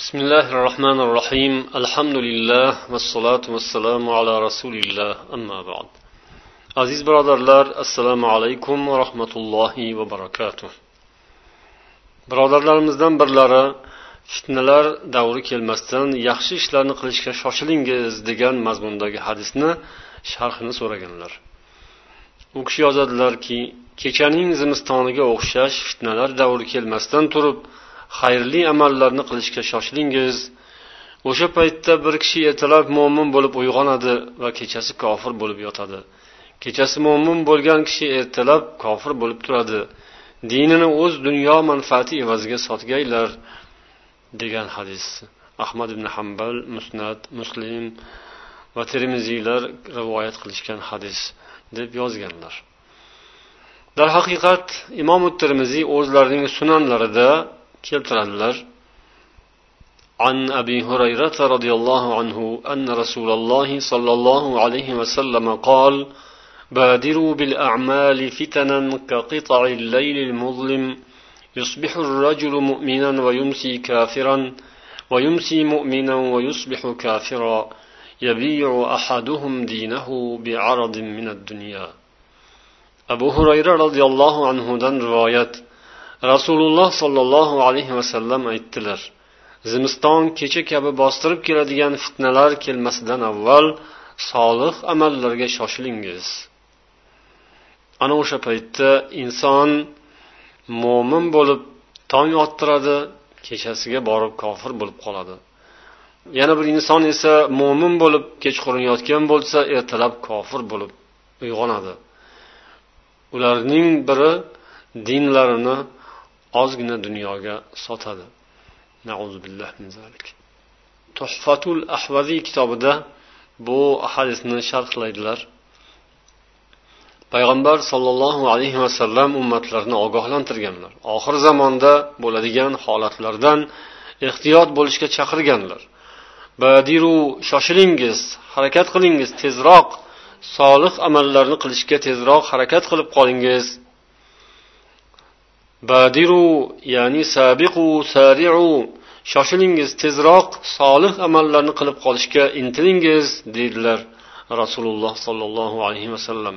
بسم الله الرحمن الرحيم الحمد لله والصلاة والسلام على رسول الله أما بعد aziz birodarlar assalomu alaykum va rahmatullohi va barakatuh birodarlarimizdan birlari fitnalar davri kelmasdan yaxshi ishlarni qilishga shoshilingiz degan mazmundagi hadisni sharhini so'raganlar u kishi yozadilarki kechaning zimistoniga o'xshash fitnalar davri kelmasdan turib xayrli amallarni qilishga shoshilingiz. O'sha paytda bir kishi ertalab mo'min bo'lib uyg'onadi va kechasi kofir bo'lib yotadi. Kechasi mo'min bo'lgan kishi ertalab kofir bo'lib turadi. Dinini o'z dunyo manfaati evaziga sotgaylar degan hadis. Ahmad ibn hambal musnat muslim va termiziylar rivoyat qilishgan hadis deb yozganlar. Darhaqiqat imom termiziy o'zlarining sunanlarida keltiradilar عن أبي هريرة رضي الله عنه أن رسول الله صلى الله عليه وسلم قال بادروا بالأعمال فتنا كقطع الليل المظلم يصبح الرجل مؤمنا ويمسي كافرا ويمسي مؤمنا ويصبح كافرا يبيع أحدهم دينه بعرض من الدنيا أبو هريرة رضي الله عنه دن رواية rasululloh sollallohu alayhi vasallam aytdilar zimiston kecha kabi bostirib keladigan fitnalar kelmasidan avval solih amallarga shoshilingiz. Ana o'sha paytda inson mo'min bo'lib tong ottiradi kechasiga borib kofir bo'lib qoladi. Yana bir inson esa mo'min bo'lib kechqurun yotgan bo'lsa ertalab kofir bo'lib uyg'onadi. Ularning biri dinlarini ozgina dunyoga sotadi. Tuhfatul ahvaziy kitobida bu hadisni sharhlaydilar payg'ambar sollallohu alayhi vasallam ummatlarni ogohlantirganlar. Oxir zamonda bo'ladigan holatlardan ehtiyot bo'lishga chaqirganlar. Badiru shoshilingiz harakat qilingiz tezroq solih amallarni qilishga tezroq harakat qilib qolingiz. Badiru ya'ni sabiqu sari'u. Shoshilingiz tezroq solih amallarni qilib qolishga intilingiz deydilar rasululloh sollallohu alayhi vasallam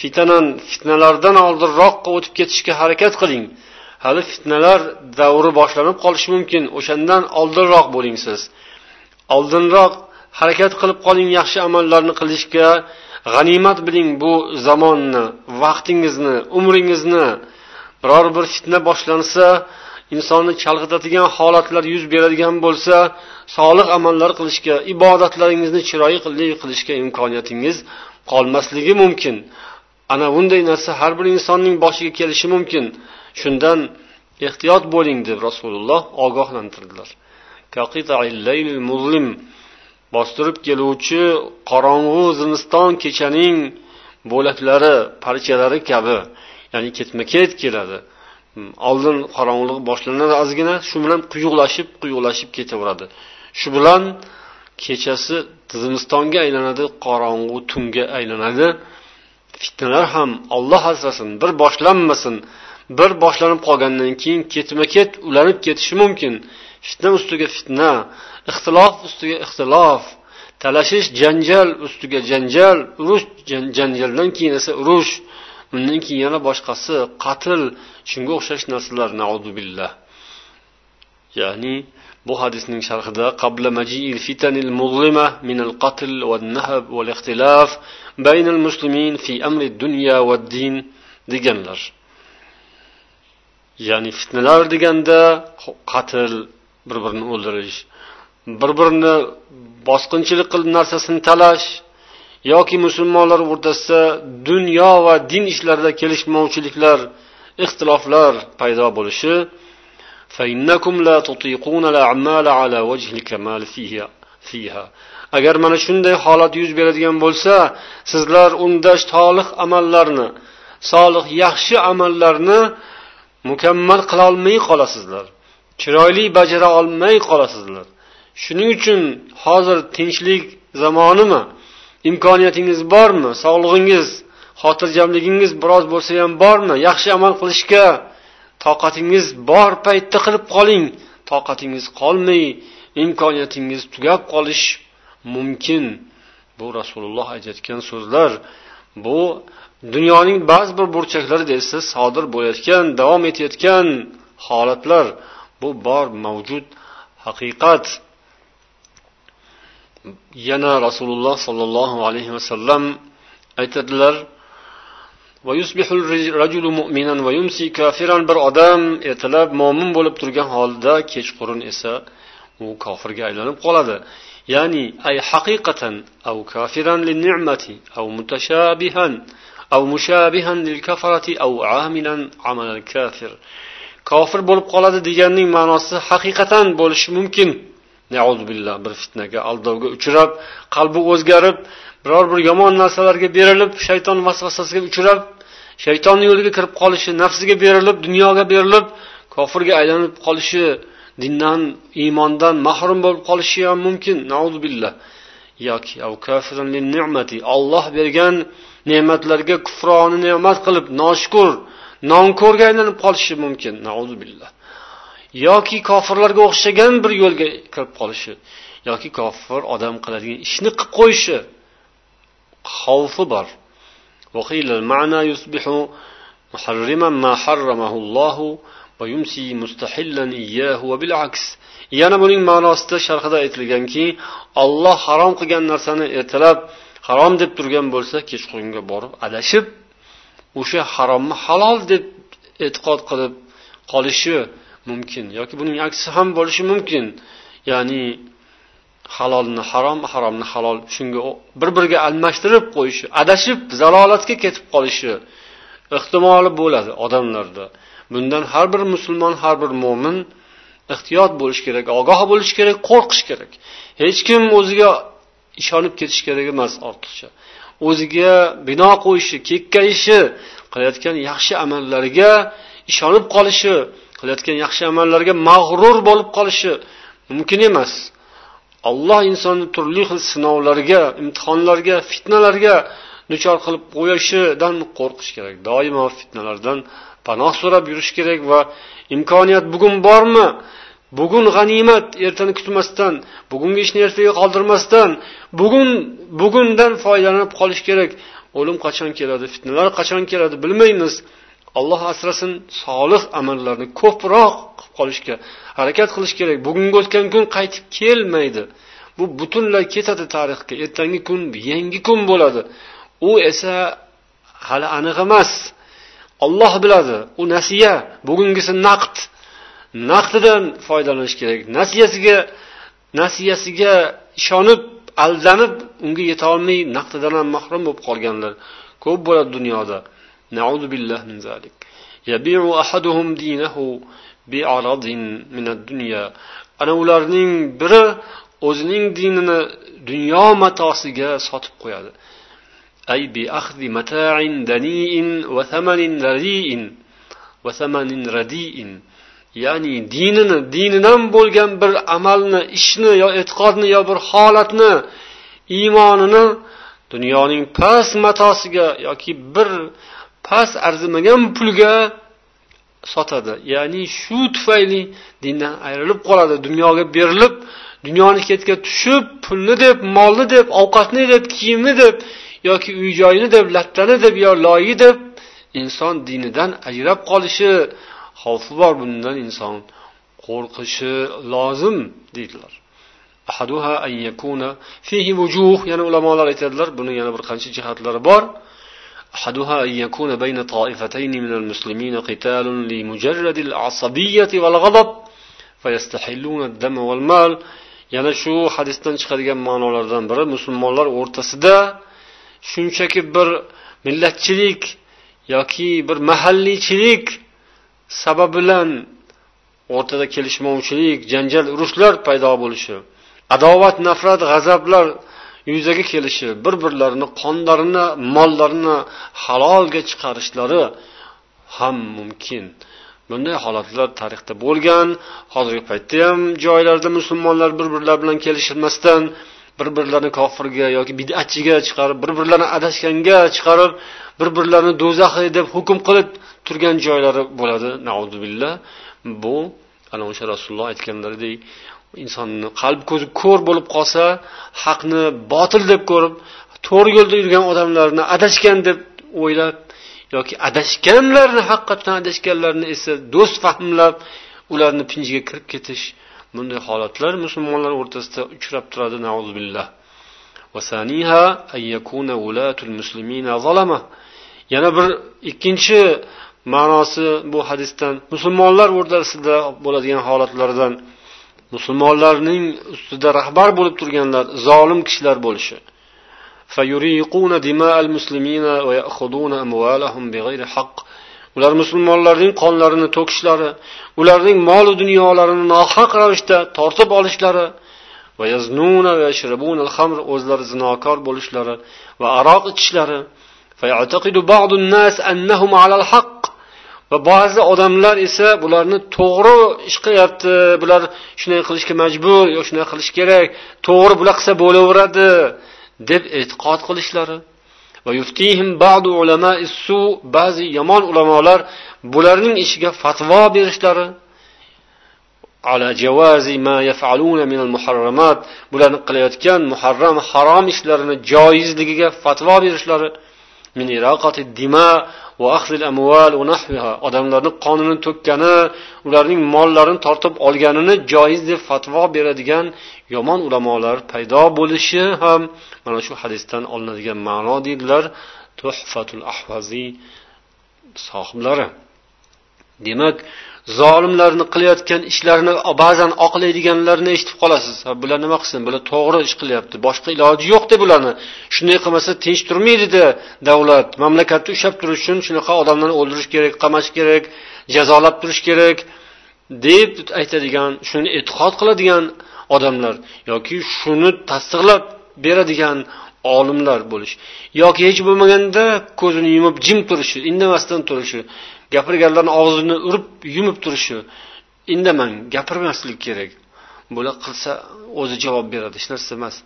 fitanan fitnalardan oldinroqqa o'tib ketishga harakat qiling. Hali fitnalar davri boshlanib qolishi mumkin o'shandan oldinroq bo'ling siz. Oldinroq harakat qilib qoling yaxshi amallarni qilishga. G'animat biling bu zamonni vaqtingizni umringizni. Biror bir fitna boshlansa insonni chalg'itadigan holatlar yuz beradigan bo'lsa solih amallar qilishga ibodatlaringizni chiroyli qilishga imkoniyatingiz qolmasligi mumkin. Ana bunday narsa har bir insonning boshiga kelishi mumkin. Shundan ehtiyot bo'ling deb rasululloh ogohlantirdilar. Bostirib keluvchi qorong'u zimiston kechaning bo'laklari parchalari kabi. Ya'ni ketma ket keladi. Hmm, oldin qorong'ulik boshlanadi ozgina shu bilan quyuqlashib quyuqlashib ketaveradi. Shu bilan kechasi zimistonga aylanadi qorong'u tunga aylanadi. Fitnalar ham olloh asrasin bir boshlanmasin. Bir boshlanib qolgandan keyin ketma ket ulanib ketishi mumkin. Fitna ustiga fitna ixtilof ustiga ixtilof talashish janjal ustiga janjal urush janjaldan keyin esa urush. Undan keyin yana boshqasi qatl. Shunga o'xshash narsalar naudubillah ya'ni bu hadisning sharhida qabla majiil fitanil muzlima min al qatl wal nahb wal ixtilaf bayn al muslimin fi amri dunya va din deganlar. Ya'ni fitnalar deganda qatl bir birini o'ldirish bir birini bosqinchilik qilib narsasini talash yoki musulmonlar o'rtasida dunyo va din ishlarida kelishmovchiliklar ixtiloflar paydo bo'lishi agar mana shunday holat yuz beradigan bo'lsa sizlar unda solih amallarni solih yaxshi amallarni mukammal qilolmay qolasizlar. Chiroyli bajara olmay qolasizlar. Shuning uchun hozir tinchlik zamonimi? Imkoniyatingiz bormi? Sog'lig'ingiz xotirjamligingiz biroz bo'lsa ham bormi? Yaxshi amal qilishga toqatingiz bor paytda qilib qoling. Toqatingiz qolmay imkoniyatingiz tugab qolish mumkin. Bu rasululloh aytayotgan so'zlar. Bu dunyoning ba'zi bir burchaklarida esa sodir bo'layotgan davom etayotgan holatlar. Bu bor mavjud haqiqat. Yana rasululloh sollallohu alayhi vasallam aytadilar bir odam ertalab mo'min bo'lib turgan holda kechqurun esa u kofirga aylanib qoladi. Ya'ni ay haqiqatan av kafiran lin ni'mati av mutashabihan av mushabihan lil kafarati av amilan amal kafir. Kofir bo'lib qoladi deganning ma'nosi haqiqatan bo'lishi mumkin. Billah bir fitnaga aldovga uchrab qalbi o'zgarib biror bir yomon narsalarga berilib shayton vasvasasiga uchrab shaytonni yo'liga kirib qolishi nafsiga berilib dunyoga berilib kofirga aylanib qolishi dindan iymondan mahrum bo'lib qolishi ham mumkin. Billah. Yoki olloh bergan ne'matlarga kufroni ne'mat qilib noshukur nonko'rga aylanib qolishi mumkin. Billah. yoki kofirlarga o'xshagan bir yo'lga kirib qolishi yoki kofir odam qiladigan ishni qilib qo'yishi xavfi bor. Yana buning ma'nosida sharhida aytilganki olloh harom qilgan narsani ertalab harom deb turgan bo'lsa kechqurunga borib adashib o'sha haromni halol deb e'tiqod qilib qolishi mumkin. Yoki buning aksi ham bo'lishi mumkin. Ya'ni halolni harom haromni halol shunga bir biriga almashtirib qo'yishi adashib zalolatga ketib qolishi ehtimoli bo'ladi odamlarda. Bundan har bir musulmon har bir mo'min ehtiyot bo'lishi kerak ogoh bo'lishi kerak qo'rqish kerak. Hech kim o'ziga ishonib ketish kerak emas ortiqcha. O'ziga bino qo'yishi kekkayishi qilayotgan yaxshi amallariga ishonib qolishi qilayotgan yaxshi amallarga mag'rur bo'lib qolishi mumkin emas. Alloh insonni turli xil sinovlarga imtihonlarga fitnalarga duchor qilib qo'yishidan qo'rqish kerak. Doimo fitnalardan panoh so'rab yurish kerak va imkoniyat bugun bormi? Bugun g'animat ertani kutmasdan bugungi ishni ertaga qoldirmasdan bugun bugundan foydalanib qolish kerak. O'lim qachon keladi? Fitnalar qachon keladi? Bilmaymiz. Alloh asrasin solih amallarni ko'proq qilib qolishga harakat qilish kerak. Bugungi o'tgan kun qaytib kelmaydi. Bu butunlay ketadi tarixga. Ertangi kun yangi kun bo'ladi. U esa hali aniq emas. Olloh biladi. U nasiya. Bugungisi naqd. Naqdidan foydalanish kerak. Nasiyasiga nasiyasiga ishonib aldanib unga yetolmay naqdidan ham mahrum bo'lib qolganlar ko'p bo'ladi dunyoda. نعوذ بالله من ذلك يبيع أحدهم دينه بعرض من الدنيا ana ularning biri o'zining dinini dunyo matosiga sotib qo'yadi ay bi akhdhi mata'in dani'in va thamanin radi'in va thamanin radi'in ya'ni dinini dinidan bo'lgan bir amalni ishni yo e'tiqodni yo bir holatni iymonini dunyoning past matosiga yoki bir past arzimagan pulga sotadi. Ya'ni shu tufayli dindan ayrilib qoladi. Dunyoga berilib dunyoni ketga tushib pulni deb molni deb ovqatni deb kiyimni deb yoki uy joyini deb lattani deb yo loyi deb inson dinidan ajrab qolishi xavfi bor. Bundan inson qo'rqishi lozim deydilar. Yana ulamolar aytadilar buni yana bir qancha jihatlari bor. أحدها أن يكون بين طائفتين من المسلمين قتال لمجرد العصبية والغضب فيستحلون الدم والمال yana shu hadisdan chiqadigan ma'nolardan biri musulmonlar o'rtasida shunchaki bir millatchilik yoki bir mahalliychilik sababi bilan o'rtada kelishmovchilik janjal urushlar paydo bo'lishi adovat nafrat g'azablar yuzaga kelishi bir birlarini qonlarini mollarini halolga chiqarishlari ham mumkin. Bunday holatlar tarixda bo'lgan. Hozirgi paytda ham joylarda musulmonlar bir birlari bilan kelishilmasdan bir birlarini kofirga yoki bidatchiga chiqarib bir birlarini adashganga chiqarib bir birlarini do'zaxiy deb hukm qilib turgan joylari bo'ladi. Billah bu ana o'sha rasululloh aytganlaridek insonni qalb ko'zi ko'r bo'lib qolsa haqni botil deb ko'rib to'g'ri yo'lda yurgan odamlarni adashgan deb o'ylab yoki adashganlarni haqiqatdan adashganlarni esa do'st fahmlab ularni pinjiga kirib ketish bunday holatlar musulmonlar o'rtasida uchrab turadi yana bir ikkinchi ma'nosi bu hadisdan musulmonlar o'rtasida bo'ladigan holatlardan musulmonlarning ustida rahbar bo'lib turganlar zolim kishilar bo'lishi. ular musulmonlarning qonlarini to'kishlari ularning molu dunyolarini nohaq ravishda tortib olishlari o'zlari zinokor bo'lishlari va aroq ichishlari va ba'zi odamlar esa bularni to'g'ri ish qilyapti bular shunday qilishga majbur yo shunday qilish kerak to'g'ri bular qilsa bo'laveradi deb e'tiqod qilishlari. Va yuftihim ba'du ulama su ba'zi yomon ulamolar bularning ishiga fatvo berishlari. Ala javazi ma yaf'aluna min al-muharramat bularni qilayotgan muharram harom ishlarini joizligiga fatvo berishlari. Min iraqati dima va odamlarning qonini to'kkani ularning mollarini tortib olganini joiz deb fatvo beradigan yomon ulamolar paydo bo'lishi ham mana shu hadisdan olinadigan ma'no deydilar tuhfatul ahvaziy sohiblari demak zolimlarni qilayotgan ishlarini ba'zan oqlaydiganlarni eshitib qolasiz. Bular nima qilsin? Bular to'g'ri ish qilyapti. Boshqa iloji yo'qda bularni shunday qilmasa tinch turmaydida davlat. Mamlakatni ushlab turish uchun shunaqa odamlarni o'ldirish kerak qamash kerak jazolab turish kerak deb aytadigan shuni e'tiqod qiladigan odamlar yoki shuni tasdiqlab beradigan olimlar bo'lish. Yoki hech bo'lmaganda ko'zini yumib jim turishi indamasdan turishi gapirganlarni og'zini urib yumib turishi. Indamang gapirmaslik kerak. Bular qilsa o'zi javob beradi hech narsa emas.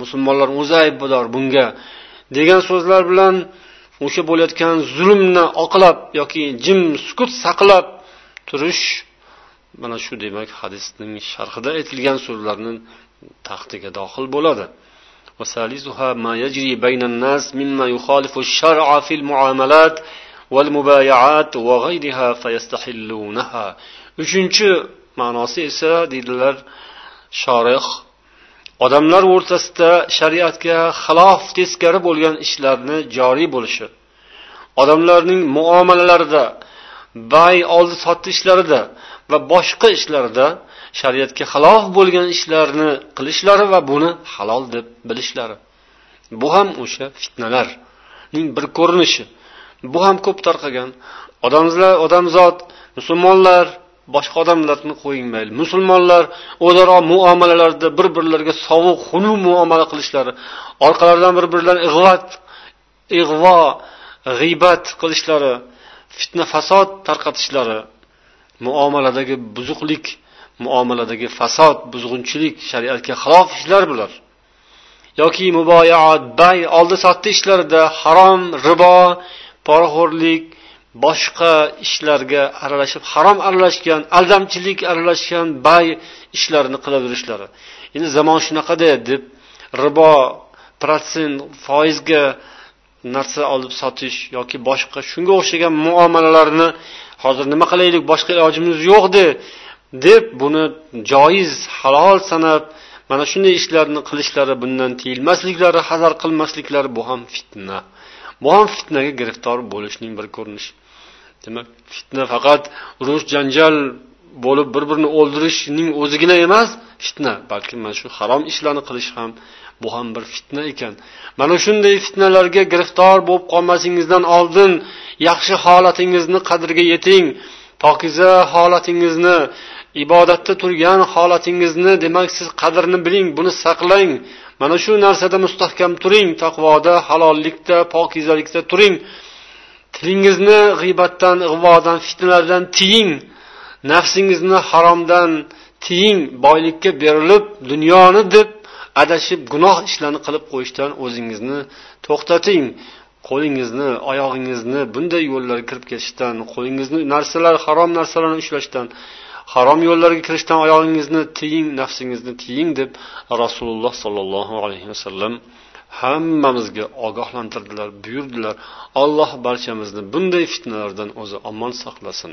Musulmonlar o'zi aybdor bunga. Degan so'zlar bilan o'sha bo'layotgan zulmni oqlab yoki jim sukut saqlab turish mana shu demak hadisning sharhida aytilgan so'zlarni taxtiga dohil bo'ladi. وثالثها ما يجري بين الناس مما يخالف الشرع في المعاملات والمبايعات وغيرها فيستحلونها uchinchi ma'nosi esa deydilar shorih odamlar o'rtasida shariatga xilof teskari bo'lgan ishlarni joriy bo'lishi odamlarning muomalalarida bay oldi sotdi ishlarida va boshqa ishlarda shariatga xilof bo'lgan ishlarni qilishlari va buni halol deb bilishlari. Bu ham o'sha fitnalarning bir ko'rinishi. Bu ham ko'p tarqagan. Odamlar odamzod musulmonlar boshqa odamlarni qo'ying mayli. Musulmonlar o'zaro muomalalarda bir birlariga sovuq xunuk muomala qilishlari orqalaridan bir birlarini ig'vat ig'vo g'iybat qilishlari fitna fasod tarqatishlari muomaladagi buzuqlik muomaladagi fasod buzg'unchilik shariatga xilof ishlar bular. Yoki muboyaat bay oldi sotdi ishlarida harom ribo poraxo'rlik boshqa ishlarga aralashib harom aralashgan aldamchilik aralashgan bay ishlarini qilaverishlari endi zamon shunaqada deb ribo protsent foizga narsa olib sotish yoki boshqa shunga o'xshagan muomalalarni hozir nima qilaylik boshqa ilojimiz yo'qdi deb buni joiz halol sanab mana shunday ishlarni qilishlari bundan tiyilmasliklari hazar qilmasliklari bu ham fitna. Bu ham fitnaga giriftor bo'lishning bir ko'rinishi. Demak fitna faqat urush janjal bo'lib bir birini o'ldirishning o'zigina emas fitna. Balki mana shu harom ishlarni qilish ham bu ham bir fitna ekan. Mana shunday fitnalarga giriftor bo'lib qolmasingizdan oldin yaxshi holatingizni qadriga yeting. Pokiza holatingizni ibodatda turgan holatingizni demak siz qadrini biling buni saqlang. Mana shu narsada mustahkam turing taqvoda halollikda pokizalikda turing. Tilingizni g'iybatdan ig'vodan fitnalardan tiying. Nafsingizni haromdan tiying boylikka berilib dunyoni deb adashib gunoh ishlarni qilib qo'yishdan o'zingizni to'xtating. Qo'lingizni oyog'ingizni bunday yo'llarga kirib ketishdan qo'lingizni narsalar harom narsalarni ushlashdan harom yo'llarga kirishdan oyog'ingizni tiying nafsingizni tiying deb rasululloh sollallohu alayhi vasallam hammamizga ogohlantirdilar buyurdilar. Alloh barchamizni bunday fitnalardan o'zi omon saqlasin.